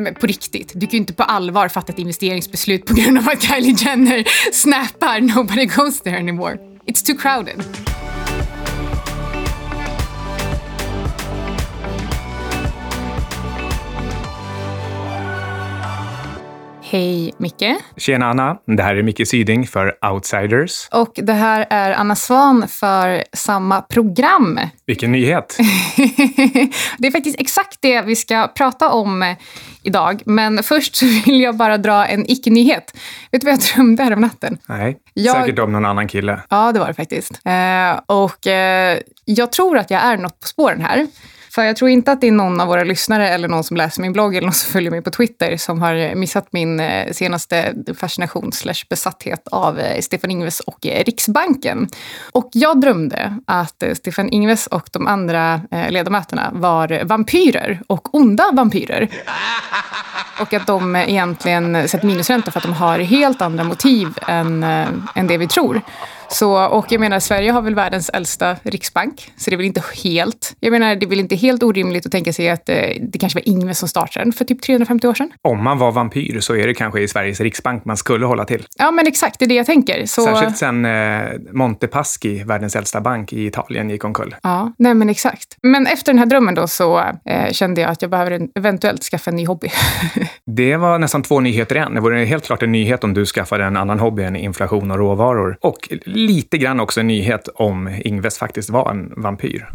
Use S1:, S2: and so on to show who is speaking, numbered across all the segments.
S1: men på riktigt, du kan ju inte på allvar fatta ett investeringsbeslut på grund av att Kylie Jenner snappar “Nobody goes there anymore”. It's too crowded. Hej Micke.
S2: Tjena Anna, det här är Micke Syding för Outsiders.
S1: Och det här är Anna Svan för samma program.
S2: Vilken nyhet!
S1: det är faktiskt exakt det vi ska prata om idag. Men först vill jag bara dra en icke-nyhet. Vet du vad jag drömde här om natten?
S2: Nej, jag... säkert om någon annan kille.
S1: Ja, det var det faktiskt. Eh, och eh, jag tror att jag är något på spåren här. För jag tror inte att det är någon av våra lyssnare eller någon som läser min blogg eller någon som följer mig på Twitter som har missat min eh, senaste fascination slash besatthet av eh, Stefan Ingves och eh, Riksbanken. Och jag drömde att Stefan Ingves och de andra ledamöterna var vampyrer och onda vampyrer. Och att de egentligen sett minusränta för att de har helt andra motiv än, än det vi tror. Så, och jag menar, Sverige har väl världens äldsta riksbank, så det är väl inte helt... Jag menar, det är väl inte helt orimligt att tänka sig att eh, det kanske var Ingves som startade den för typ 350 år sedan.
S2: Om man var vampyr så är det kanske i Sveriges riksbank man skulle hålla till.
S1: Ja, men exakt, det är det jag tänker. Så...
S2: Särskilt sen eh, Montepaschi, världens äldsta bank i Italien, gick omkull.
S1: Ja, nej men exakt. Men efter den här drömmen då så eh, kände jag att jag behöver en, eventuellt skaffa en ny hobby.
S2: det var nästan två nyheter igen. Det vore helt klart en nyhet om du skaffade en annan hobby än inflation och råvaror. Och lite grann också en nyhet om Ingves faktiskt var en vampyr.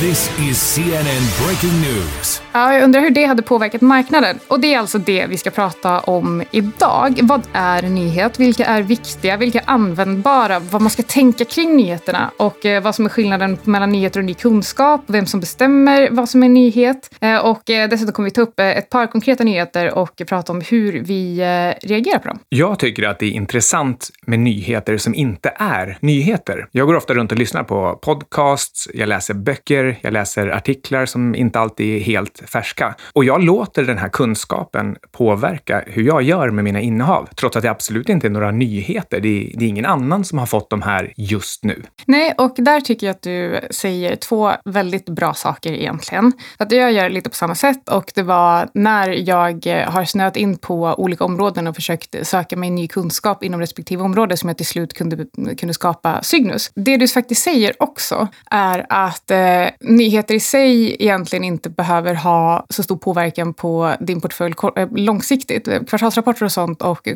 S1: This is CNN breaking news. Ja, jag undrar hur det hade påverkat marknaden. Och det är alltså det vi ska prata om idag. Vad är nyhet? Vilka är viktiga? Vilka är användbara? Vad man ska tänka kring nyheterna och eh, vad som är skillnaden mellan nyheter och ny kunskap. Vem som bestämmer vad som är nyhet. Eh, och eh, dessutom kommer vi ta upp ett par konkreta nyheter och prata om hur vi reagerar på dem.
S2: Jag tycker att det är intressant med nyheter som inte är nyheter. Jag går ofta runt och lyssnar på podcasts, jag läser böcker, jag läser artiklar som inte alltid är helt färska. Och jag låter den här kunskapen påverka hur jag gör med mina innehav, trots att det absolut inte är några nyheter. Det är, det är ingen annan som har fått de här just nu.
S1: Nej, och där tycker jag att du säger två väldigt bra saker egentligen. Att jag gör lite på samma sätt och det var när jag eh, har snöat in på olika områden och försökt söka mig ny kunskap inom respektive område som jag till slut kunde, kunde skapa Cygnus. Det du faktiskt säger också är att eh, nyheter i sig egentligen inte behöver ha så stor påverkan på din portfölj eh, långsiktigt. Kvartalsrapporter och sånt och,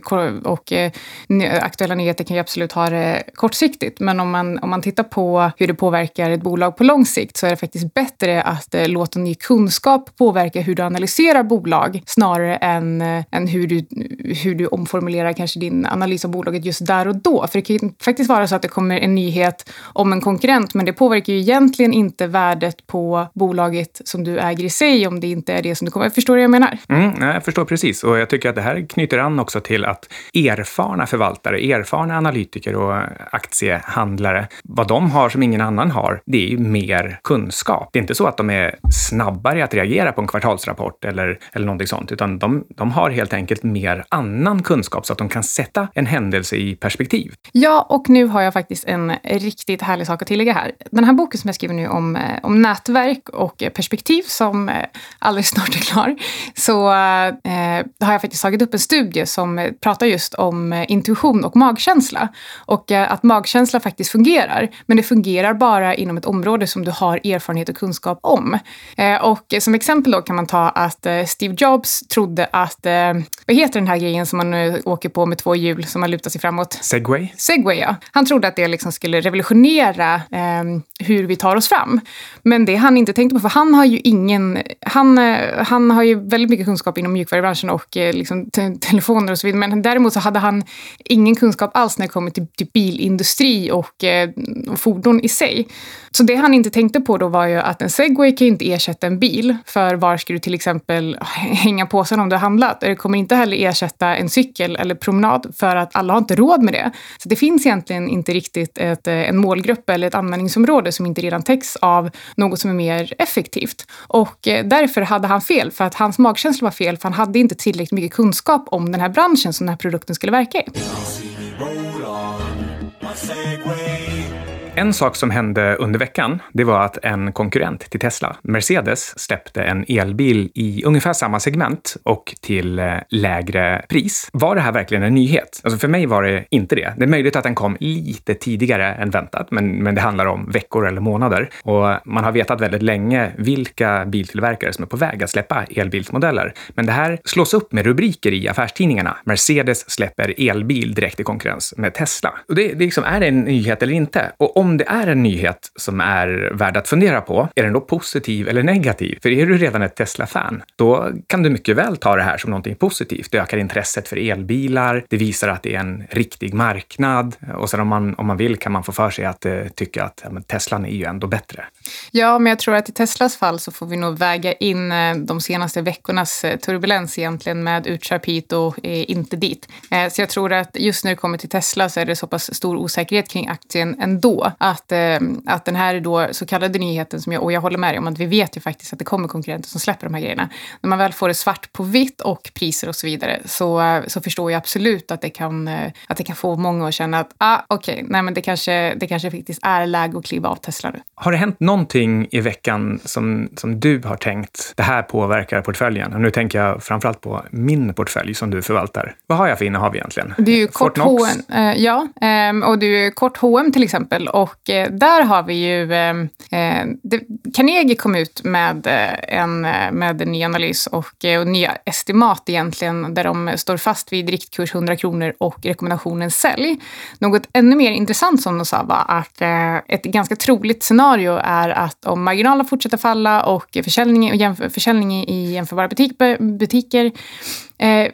S1: och eh, aktuella nyheter kan ju absolut ha det kortsiktigt. Men om man, om man tittar på hur det påverkar ett bolag på lång sikt så är det faktiskt bättre att eh, låta ny kunskap påverka hur du analyserar bolag snarare än, än hur, du, hur du omformulerar kanske din analys av bolaget just där och då. För det kan ju faktiskt vara så att det kommer en nyhet om en konkurrent men det påverkar ju egentligen inte värdet värdet på bolaget som du äger i sig om det inte är det som du kommer... Förstår du vad jag menar?
S2: Mm, jag förstår precis och jag tycker att det här knyter an också till att erfarna förvaltare, erfarna analytiker och aktiehandlare, vad de har som ingen annan har, det är ju mer kunskap. Det är inte så att de är snabbare att reagera på en kvartalsrapport eller, eller någonting sånt, utan de, de har helt enkelt mer annan kunskap så att de kan sätta en händelse i perspektiv.
S1: Ja, och nu har jag faktiskt en riktigt härlig sak att tillägga här. Den här boken som jag skriver nu om, om nätverk och perspektiv som eh, alldeles snart är klar så eh, har jag faktiskt tagit upp en studie som pratar just om eh, intuition och magkänsla. Och eh, att magkänsla faktiskt fungerar, men det fungerar bara inom ett område som du har erfarenhet och kunskap om. Eh, och som exempel då kan man ta att eh, Steve Jobs trodde att, vad heter den här grejen som man åker på med två hjul som man lutar sig framåt?
S2: Segway.
S1: Segway, ja. Han trodde att det liksom skulle revolutionera hur vi tar oss fram. Men det han inte tänkte på, för han har ju ingen... Han, eh, han har ju väldigt mycket kunskap inom mjukvarubranschen och eh, liksom, te telefoner och så vidare. Men däremot så hade han ingen kunskap alls när det kommer till, till bilindustri och, eh, och fordon i sig. Så det han inte tänkte på då var ju att en segway kan ju inte ersätta en bil. För var ska du till exempel hänga påsen om du har handlat? Det kommer inte heller ersätta en cykel eller promenad för att alla har inte råd med det. Så det finns egentligen inte riktigt ett, en målgrupp eller ett användningsområde som inte redan täcks av något som är mer effektivt. Och eh, därför hade han fel, för att hans magkänsla var fel, för han hade inte tillräckligt mycket kunskap om den här branschen som den här produkten skulle verka i.
S2: En sak som hände under veckan, det var att en konkurrent till Tesla, Mercedes, släppte en elbil i ungefär samma segment och till eh, lägre pris. Var det här verkligen en nyhet? Alltså för mig var det inte det. Det är möjligt att den kom lite tidigare än väntat, men, men det handlar om veckor eller månader. Och man har vetat väldigt länge vilka biltillverkare som är på väg att släppa elbilsmodeller. Men det här slås upp med rubriker i affärstidningarna. Mercedes släpper elbil direkt i konkurrens med Tesla. Och det, det liksom, är det en nyhet eller inte? Och om det är en nyhet som är värd att fundera på, är den då positiv eller negativ? För är du redan ett Tesla-fan, då kan du mycket väl ta det här som någonting positivt. Det ökar intresset för elbilar, det visar att det är en riktig marknad och sen om man, om man vill kan man få för sig att eh, tycka att ja, men Teslan är ju ändå bättre.
S1: Ja, men jag tror att i Teslas fall så får vi nog väga in eh, de senaste veckornas eh, turbulens egentligen med utköp hit och eh, inte dit. Så jag tror att just när det kommer till Tesla så är det så pass stor osäkerhet kring aktien ändå att, ehm, att den här då så kallade nyheten som jag, och jag håller med dig om att vi vet ju faktiskt att det kommer konkurrenter som släpper de här grejerna. När man väl får det svart på vitt och priser och så vidare så, eh, så förstår jag absolut att det kan, eh, att det kan få många att känna att ah, okej, okay, nej men det kanske, det kanske faktiskt är läge att kliva av Tesla nu.
S2: Har det hänt någonting i veckan som, som du har tänkt, det här påverkar portföljen? Och nu tänker jag framförallt på min portfölj som du förvaltar. Vad har jag för innehav egentligen?
S1: Det är ju kort H&M, eh, ja, eh, och du är kort H&M till exempel och eh, där har vi ju ehm, eh, det, Carnegie kom ut med en, med en ny analys och, och nya estimat egentligen där de står fast vid riktkurs 100 kronor och rekommendationen sälj. Något ännu mer intressant som de sa var att ett ganska troligt scenario är att om marginalerna fortsätter falla och försäljning, försäljning i jämförbara butik, butiker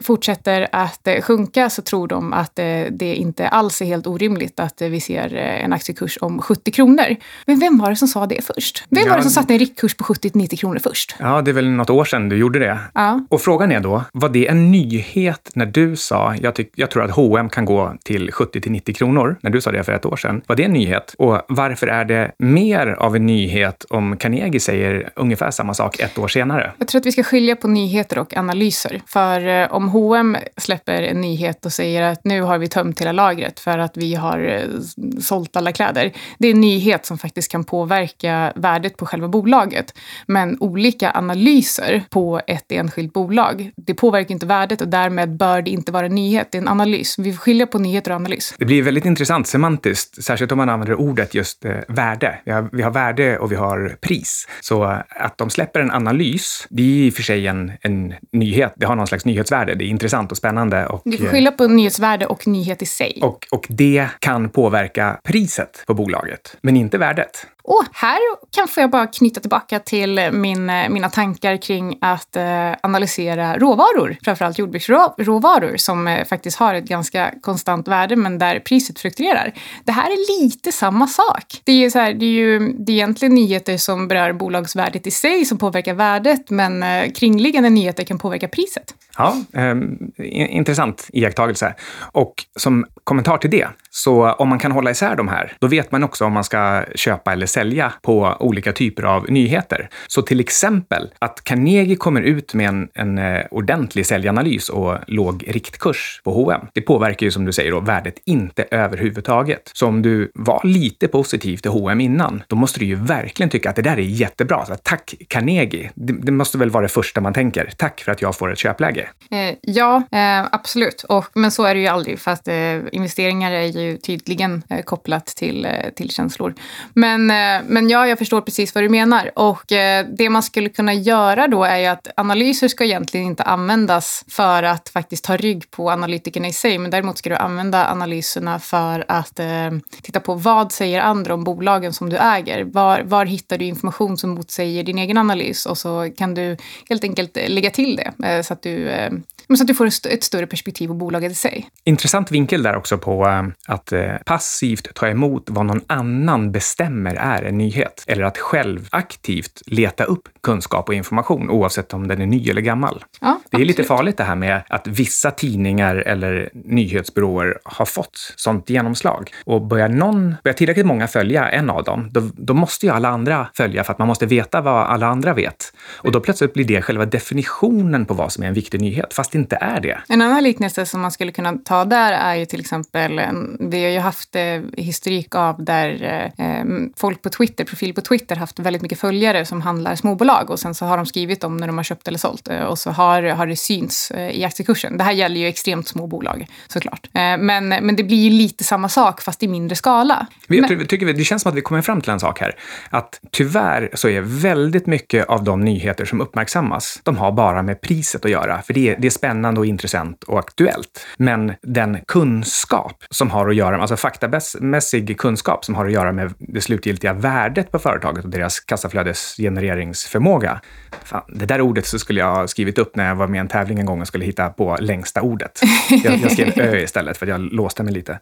S1: fortsätter att eh, sjunka så tror de att eh, det inte alls är helt orimligt att eh, vi ser eh, en aktiekurs om 70 kronor. Men vem var det som sa det först? Vem ja, var det som satte en riktkurs på 70-90 kronor först?
S2: Ja, det är väl något år sedan du gjorde det.
S1: Ja.
S2: Och frågan är då, var det en nyhet när du sa, jag, tyck, jag tror att H&M kan gå till 70-90 kronor, när du sa det för ett år sedan. Var det en nyhet? Och varför är det mer av en nyhet om Carnegie säger ungefär samma sak ett år senare?
S1: Jag tror att vi ska skilja på nyheter och analyser. För Eh, om H&M släpper en nyhet och säger att nu har vi tömt hela lagret för att vi har eh, sålt alla kläder. Det är en nyhet som faktiskt kan påverka värdet på själva bolaget. Men olika analyser på ett enskilt bolag, det påverkar inte värdet och därmed bör det inte vara en nyhet. Det är en analys. Vi får skilja på nyheter och analys.
S2: Det blir väldigt intressant semantiskt, särskilt om man använder ordet just eh, värde. Vi har, vi har värde och vi har pris. Så eh, att de släpper en analys, det är i och för sig en, en nyhet. Det har någon slags nyhet nyhetsvärde. Det är intressant och spännande. Och,
S1: du får skilja på nyhetsvärde och nyhet i sig.
S2: Och, och det kan påverka priset på bolaget, men inte värdet.
S1: Och här kanske jag bara knyta tillbaka till min, eh, mina tankar kring att eh, analysera råvaror, framförallt jordbruksråvaror som eh, faktiskt har ett ganska konstant värde men där priset fluktuerar. Det här är lite samma sak. Det är, så här, det är ju det är egentligen nyheter som berör bolagsvärdet i sig som påverkar värdet men kringliggande nyheter kan påverka priset.
S2: Ja, eh, intressant iakttagelse. Och som kommentar till det, så eh, om man kan hålla isär de här, då vet man också om man ska köpa eller sälja på olika typer av nyheter. Så till exempel att Carnegie kommer ut med en, en eh, ordentlig säljanalys och låg riktkurs på H&M. Det påverkar ju som du säger då värdet inte överhuvudtaget. Så om du var lite positiv till H&M innan, då måste du ju verkligen tycka att det där är jättebra. Så tack Carnegie. Det, det måste väl vara det första man tänker. Tack för att jag får ett köpläge.
S1: Eh, ja, eh, absolut. Och, men så är det ju aldrig, för att eh, investeringar är ju ju tydligen eh, kopplat till, eh, till känslor. Men, eh, men ja, jag förstår precis vad du menar. Och eh, det man skulle kunna göra då är ju att analyser ska egentligen inte användas för att faktiskt ta rygg på analytikerna i sig, men däremot ska du använda analyserna för att eh, titta på vad säger andra om bolagen som du äger? Var, var hittar du information som motsäger din egen analys? Och så kan du helt enkelt eh, lägga till det så att du så att du får ett större perspektiv på bolaget i sig.
S2: Intressant vinkel där också på att eh, passivt ta emot vad någon annan bestämmer är en nyhet. Eller att själv aktivt leta upp kunskap och information oavsett om den är ny eller gammal.
S1: Ja,
S2: det är
S1: absolut.
S2: lite farligt det här med att vissa tidningar eller nyhetsbyråer har fått sånt genomslag. Och börjar någon, börjar tillräckligt många följa en av dem, då, då måste ju alla andra följa för att man måste veta vad alla andra vet. Och då plötsligt blir det själva definitionen på vad som är en viktig nyhet, fast det inte är det.
S1: En annan liknelse som man skulle kunna ta där är ju till exempel en, vi har ju haft eh, historik av där eh, folk på Twitter, profil på Twitter, haft väldigt mycket följare som handlar småbolag och sen så har de skrivit om när de har köpt eller sålt eh, och så har, har det syns eh, i aktiekursen. Det här gäller ju extremt små bolag såklart. Eh, men, men det blir ju lite samma sak fast i mindre skala.
S2: Jag men, tycker vi, det känns som att vi kommer fram till en sak här. Att tyvärr så är väldigt mycket av de nyheter som uppmärksammas, de har bara med priset att göra. För det är, det är spännande och intressant och aktuellt. Men den kunskap som har att göra med, alltså faktamässig kunskap som har att göra med det slutgiltiga värdet på företaget och deras kassaflödesgenereringsförmåga. Fan, det där ordet så skulle jag ha skrivit upp när jag var med i en tävling en gång och skulle hitta på längsta ordet. Jag, jag skrev ö istället för att jag låste mig lite.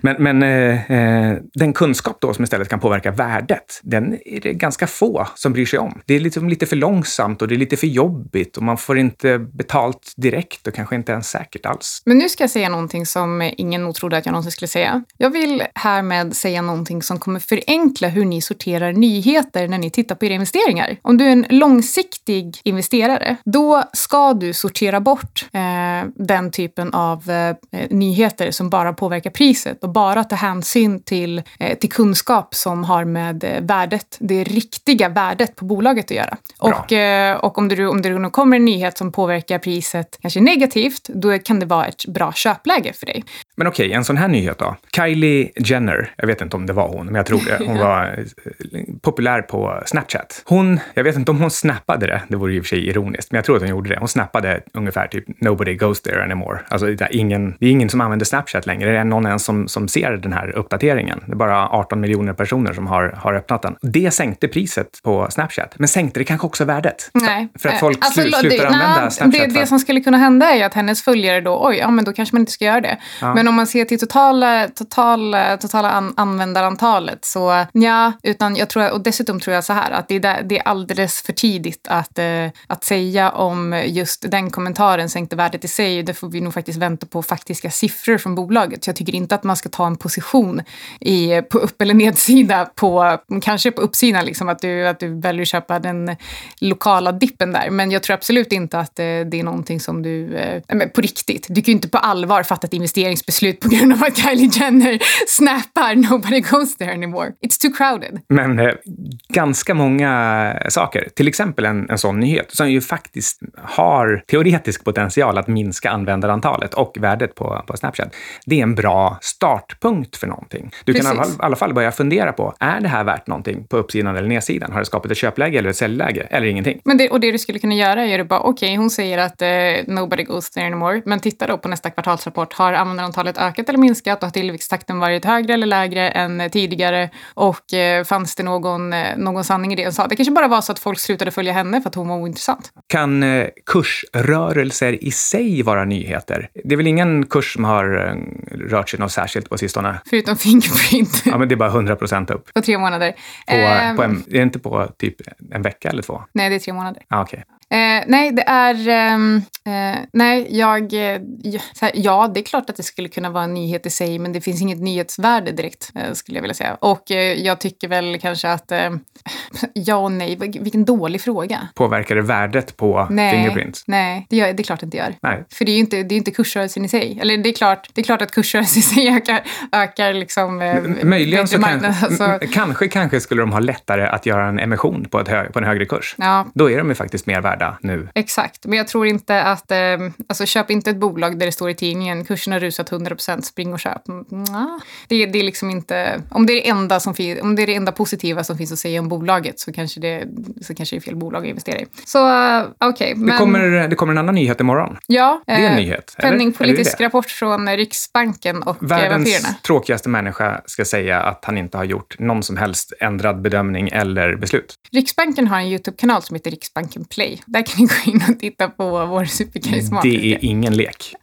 S2: Men, men eh, eh, den kunskap då som istället kan påverka värdet, den är det ganska få som bryr sig om. Det är liksom lite för långsamt och det är lite för jobbigt och man får inte betalt direkt och kanske inte ens säkert alls.
S1: Men nu ska jag säga någonting som ingen nog trodde att jag någonsin skulle säga. Jag vill härmed säga någonting som kommer förenkla hur ni sorterar nyheter när ni tittar på era investeringar. Om du är en långsiktig investerare, då ska du sortera bort eh, den typen av eh, nyheter som bara påverkar priset och bara ta hänsyn till, eh, till kunskap som har med eh, värdet, det riktiga värdet på bolaget att göra. Och, eh, och om, det, om det nu kommer en nyhet som påverkar priset kanske negativt, då kan det vara ett bra köpläge för dig.
S2: Men okej, okay, en sån här nyhet då. Kylie Jenner, jag vet inte om det var hon, men jag tror det. Hon var populär på Snapchat. Hon, jag vet inte om hon snappade det, det vore i och för sig ironiskt, men jag tror att hon gjorde det. Hon snappade ungefär typ “Nobody goes there anymore”. Alltså det är ingen, det är ingen som använder Snapchat längre. Det är någon ens som, som ser den här uppdateringen. Det är bara 18 miljoner personer som har, har öppnat den. Det sänkte priset på Snapchat, men sänkte det kanske också värdet?
S1: Nej.
S2: För att folk alltså, slu, slutar det, använda nej, Snapchat?
S1: Det, det som skulle kunna hända är att hennes följare då, oj, ja men då kanske man inte ska göra det. Ja. Men om man ser till totala, totala, totala an, användarantalet så ja, utan jag tror, och dessutom tror jag så här att det är, det är alldeles för tidigt att, eh, att säga om just den kommentaren sänkte värdet i sig. Det får vi nog faktiskt vänta på faktiska siffror från bolaget. Så jag tycker inte att man ska ta en position i, på upp eller nedsida på, kanske på uppsidan, liksom, att, du, att du väljer att köpa den lokala dippen där. Men jag tror absolut inte att eh, det är någonting som du, eh, på riktigt, du kan ju inte på allvar fatta ett investeringsbeslut på grund av att Kylie Jenner snappar “Nobody goes there anymore”. It's too crowded.
S2: Men eh, ganska många saker, till exempel en, en sån nyhet som ju faktiskt har teoretisk potential att minska användarantalet och värdet på, på Snapchat. Det är en bra startpunkt för någonting. Du Precis. kan i alla, fall börja fundera på, är det här värt någonting på uppsidan eller nedsidan? Har det skapat ett köpläge eller ett säljläge eller ingenting?
S1: Men det, och det du skulle kunna göra är att bara, okej, okay, hon säger att eh, nobody goes there anymore, men titta då på nästa kvartalsrapport. Har användarantalet ökat eller minskat och har tillväxttakten varit högre eller lägre än tidigare? Och eh, fanns det någon, eh, någon sanning i det hon sa? Det kanske bara var så att folk slutade följa henne för att hon var ointressant.
S2: Kan eh, kursrörelser i sig vara nyheter? Det är väl ingen kurs som har eh, rört sig något särskilt på sistone?
S1: Förutom Fingerprint.
S2: ja, men det är bara 100 procent upp.
S1: På tre månader.
S2: På, på en, är det inte på typ en vecka eller två?
S1: Nej, det är tre månader.
S2: Ah, okay.
S1: Eh, nej, det är... Um, eh, nej, jag... Eh, här, ja, det är klart att det skulle kunna vara en nyhet i sig, men det finns inget nyhetsvärde direkt, eh, skulle jag vilja säga. Och eh, jag tycker väl kanske att... Eh, ja och nej, vilken dålig fråga.
S2: Påverkar det värdet på nej, Fingerprint?
S1: Nej, det, gör, det är klart det inte gör.
S2: Nej.
S1: För det är ju inte, det är inte kursrörelsen i sig. Eller det är klart, det är klart att kursrörelsen i sig ökar, ökar liksom...
S2: Möjligen så kan, alltså. kanske, kanske skulle de ha lättare att göra en emission på, ett hög, på en högre kurs.
S1: Ja.
S2: Då är de ju faktiskt mer värda värda nu.
S1: Exakt, men jag tror inte att... Eh, alltså köp inte ett bolag där det står i tidningen kursen har rusat 100% spring och köp. Mm, det, det är liksom inte... Om det är det, enda som om det är det enda positiva som finns att säga om bolaget så kanske det, så kanske det är fel bolag att investera i. Så uh, okej. Okay,
S2: men... det, kommer, det kommer en annan nyhet imorgon.
S1: Ja.
S2: Det är en eh, nyhet.
S1: Penningpolitisk rapport från Riksbanken och
S2: eh, Världens vampyrerna. tråkigaste människa ska säga att han inte har gjort någon som helst ändrad bedömning eller beslut.
S1: Riksbanken har en YouTube-kanal som heter Riksbanken Play. Där kan ni gå in och titta på vår superkarismatiska.
S2: Det är ingen lek.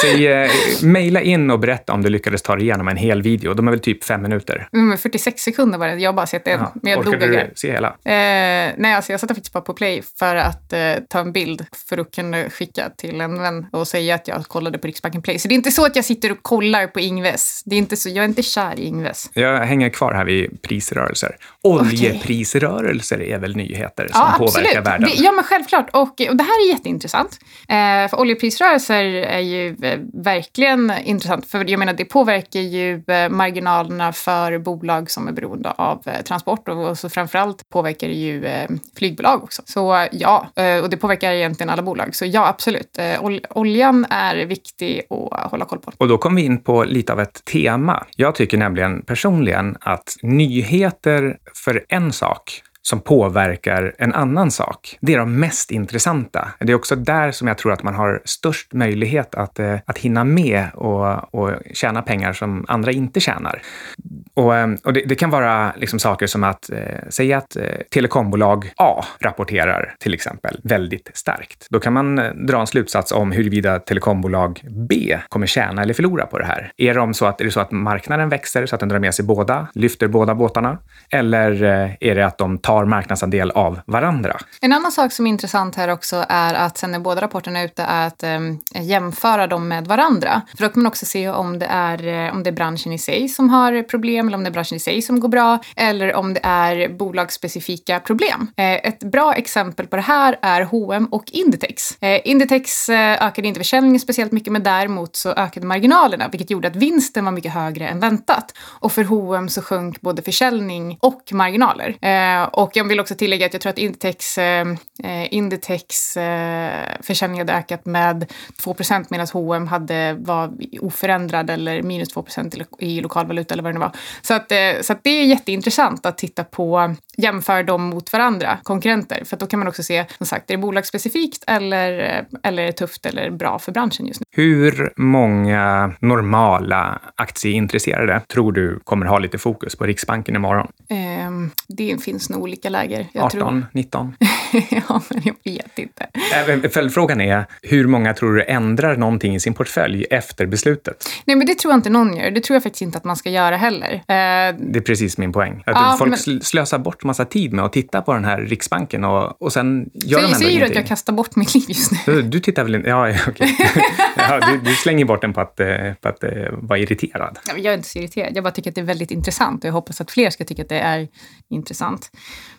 S2: Säg, eh, mejla in och berätta om du lyckades ta dig igenom en hel video. De är väl typ fem minuter.
S1: Mm, 46 sekunder var det. Jag har bara sett en. Ja, men jag
S2: orkade du se hela? Eh,
S1: nej, alltså jag satte faktiskt bara på play för att eh, ta en bild för att kunna skicka till en vän och säga att jag kollade på Riksbanken Play. Så det är inte så att jag sitter och kollar på Ingves. Det är inte så, jag är inte kär i Ingves.
S2: Jag hänger kvar här vid prisrörelser. Oljeprisrörelser är väl nyheter som ja, påverkar världen?
S1: ja, men självklart. Och, och det här är jätteintressant. Eh, för oljeprisrörelser är ju eh, verkligen intressant. För jag menar, det påverkar ju eh, marginalerna för bolag som är beroende av eh, transport. Och, och så framförallt påverkar det ju eh, flygbolag också. Så eh, ja, eh, och det påverkar egentligen alla bolag. Så ja, absolut. Eh, ol oljan är viktig att hålla koll på.
S2: Och då kommer vi in på lite av ett tema. Jag tycker nämligen personligen att nyheter för en sak som påverkar en annan sak. Det är de mest intressanta. Det är också där som jag tror att man har störst möjlighet att, eh, att hinna med och, och tjäna pengar som andra inte tjänar. Och, eh, och det, det, kan vara liksom saker som att eh, säga att eh, telekombolag A rapporterar till exempel väldigt starkt. Då kan man eh, dra en slutsats om huruvida telekombolag B kommer tjäna eller förlora på det här. Är, de så att, är det så att marknaden växer så att den drar med sig båda, lyfter båda båtarna? Eller är det att de tar tar marknadsandel av varandra.
S1: En annan sak som är intressant här också är att sen när båda rapporterna är ute är att eh, jämföra dem med varandra. För då kan man också se om det, är, eh, om det är branschen i sig som har problem eller om det är branschen i sig som går bra eller om det är bolagsspecifika problem. Eh, ett bra exempel på det här är H&M och Inditex. Eh, Inditex eh, ökade inte försäljningen speciellt mycket men däremot så ökade marginalerna vilket gjorde att vinsten var mycket högre än väntat. Och för H&M så sjönk både försäljning och marginaler. Eh, och jag vill också tillägga att jag tror att Inditex, ehm, eh, Inditex eh, försäljning hade ökat med 2% medan H&M hade var oförändrad eller minus 2% i lokalvaluta eller vad det nu var. Så, att, eh, så att det är jätteintressant att titta på, jämföra dem mot varandra, konkurrenter. För då kan man också se, som sagt, är det bolagsspecifikt eller, eller är det tufft eller bra för branschen just nu?
S2: Hur många normala aktieintresserade tror du kommer ha lite fokus på Riksbanken imorgon?
S1: Um, det finns nog olika läger.
S2: Jag 18, tror... 19?
S1: ja, men jag vet inte.
S2: Följdfrågan är, hur många tror du ändrar någonting i sin portfölj efter beslutet?
S1: Nej, men det tror jag inte någon gör. Det tror jag faktiskt inte att man ska göra heller. Uh...
S2: Det är precis min poäng. Att ja, folk men... slösar bort massa tid med att titta på den här Riksbanken och, och sen gör så de ändå
S1: säger
S2: du
S1: att jag kastar bort mitt liv just
S2: nu? Du, du tittar väl inte... Ja, okej. Okay. ja, du, du, slänger bort den på att, eh, på att uh, vara irriterad.
S1: Jag är inte så irriterad. Jag bara tycker att det är väldigt intressant och jag hoppas att fler ska tycka att det är intressant.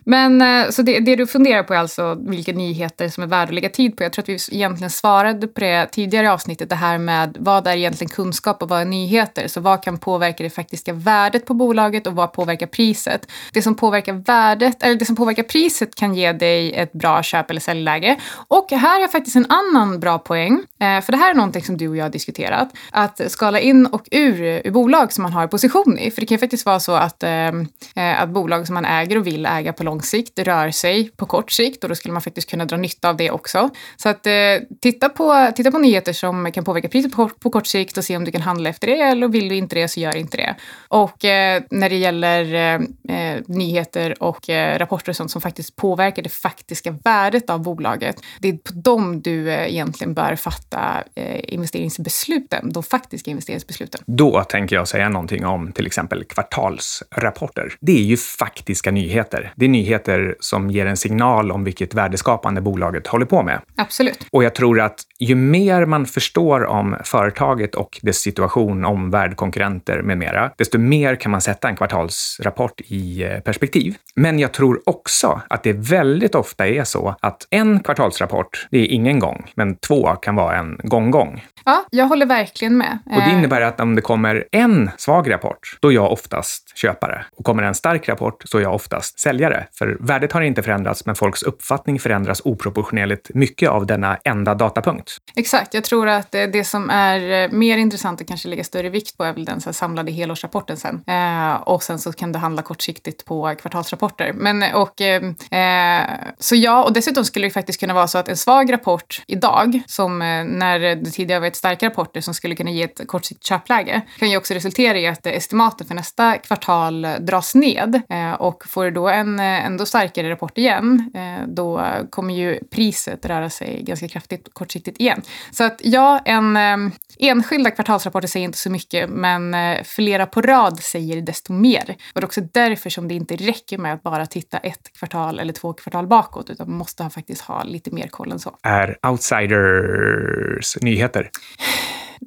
S1: Men eh, så det, det, du funderar på är alltså vilka nyheter som är värda att lägga tid på. Jag tror att vi egentligen svarade på det tidigare i avsnittet, det här med vad är egentligen kunskap och vad är nyheter? Så vad kan påverka det faktiska värdet på bolaget och vad påverkar priset? Det som påverkar värdet, eller det som påverkar priset kan ge dig ett bra köp eller säljläge. Och här är faktiskt en annan bra poäng, eh, för det här är någonting som du och jag har diskuterat. Att skala in och ur, ur bolag som man har position i. För det kan ju faktiskt vara så att, eh, att bolag som man äger och vill äga på lång lång sikt, rör sig på kort sikt och då skulle man faktiskt kunna dra nytta av det också. Så att eh, titta, på, titta på nyheter som kan påverka priset på, på kort sikt och se om du kan handla efter det eller vill du inte det så gör inte det. Och eh, när det gäller eh, eh nyheter och eh, rapporter och sånt som faktiskt påverkar det faktiska värdet av bolaget, det är på dem du eh, egentligen bör fatta eh, investeringsbesluten, de faktiska investeringsbesluten.
S2: Då tänker jag säga någonting om till exempel kvartalsrapporter. Det är ju faktiska nyheter. Det är nyheter nyheter som ger en signal om vilket värdeskapande bolaget håller på med.
S1: Absolut.
S2: Och jag tror att ju mer man förstår om företaget och dess situation, omvärld, konkurrenter med mera, desto mer kan man sätta en kvartalsrapport i eh, perspektiv. Men jag tror också att det väldigt ofta är så att en kvartalsrapport, det är ingen gång, men två kan vara en gång-gång.
S1: Ja, jag håller verkligen med.
S2: Och det eh. innebär att om det kommer en svag rapport, då är jag oftast köpare. Och kommer en stark rapport, så är jag oftast säljare. För värdet har inte förändrats, men folks uppfattning förändras oproportionerligt mycket av denna enda datapunkt.
S1: Exakt. Jag tror att eh, det som är eh, mer intressant och kanske lägga större vikt på är väl den så samlade helårsrapporten sen. Eh, och sen så kan det handla kortsiktigt på kvartalsrapporter. Men, eh, och, eh, så ja, och dessutom skulle det faktiskt kunna vara så att en svag rapport idag, som när det tidigare varit starka rapporter som skulle kunna ge ett kortsiktigt köpläge, kan ju också resultera i att estimaten för nästa kvartal dras ned. Eh, och får du då en ändå starkare rapport igen, eh, då kommer ju priset röra sig ganska kraftigt kortsiktigt igen. Så att ja, en eh, enskilda kvartalsrapporter säger inte så mycket, men eh, flera på rad säger desto mer. Och det är också därför som det inte räcker med att bara titta ett kvartal eller två kvartal bakåt, utan man måste faktiskt ha lite mer koll än så.
S2: Är outsiders nyheter?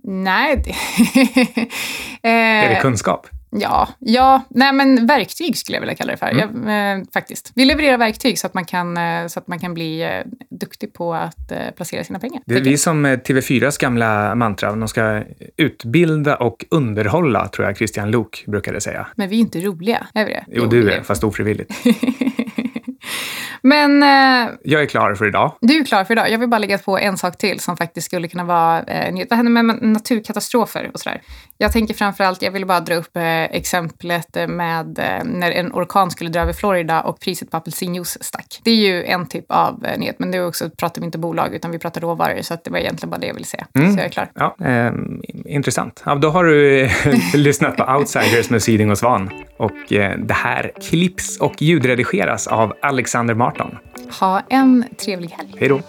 S1: Nej.
S2: är det kunskap?
S1: Ja, ja, nej men verktyg skulle jag vilja kalla det för.
S2: Mm.
S1: Jag, eh, faktiskt. Vi levererar verktyg så att man kan, eh, så att man kan bli eh, duktig på att eh, placera sina pengar.
S2: Det är vi som eh, TV4s gamla mantra. De ska utbilda och underhålla, tror jag Christian Lok brukade säga.
S1: Men vi är inte roliga, är vi det?
S2: Jo, du är, fast ofrivilligt.
S1: Men eh,
S2: Jag är klar för idag.
S1: du är klar för idag. Jag vill bara lägga på en sak till som faktiskt skulle kunna vara eh. Vad händer med naturkatastrofer och sådär? Jag tänker framförallt, jag vill bara dra upp eh, exemplet eh, med eh, när en orkan skulle dra över Florida och priset på apelsinjuice stack. Det är ju en typ av eh, nyhet, men det är också, pratar vi inte bolag utan vi pratar råvaror, så det var egentligen bara det jag ville säga.
S2: Mm.
S1: Så jag är klar.
S2: Ja, eh, intressant. Ja, då har du eh, lyssnat på Outsiders med Syding och Svan. Och det här klipps och ljudredigeras av Alexander
S1: Ha en trevlig helg.
S2: Hej då!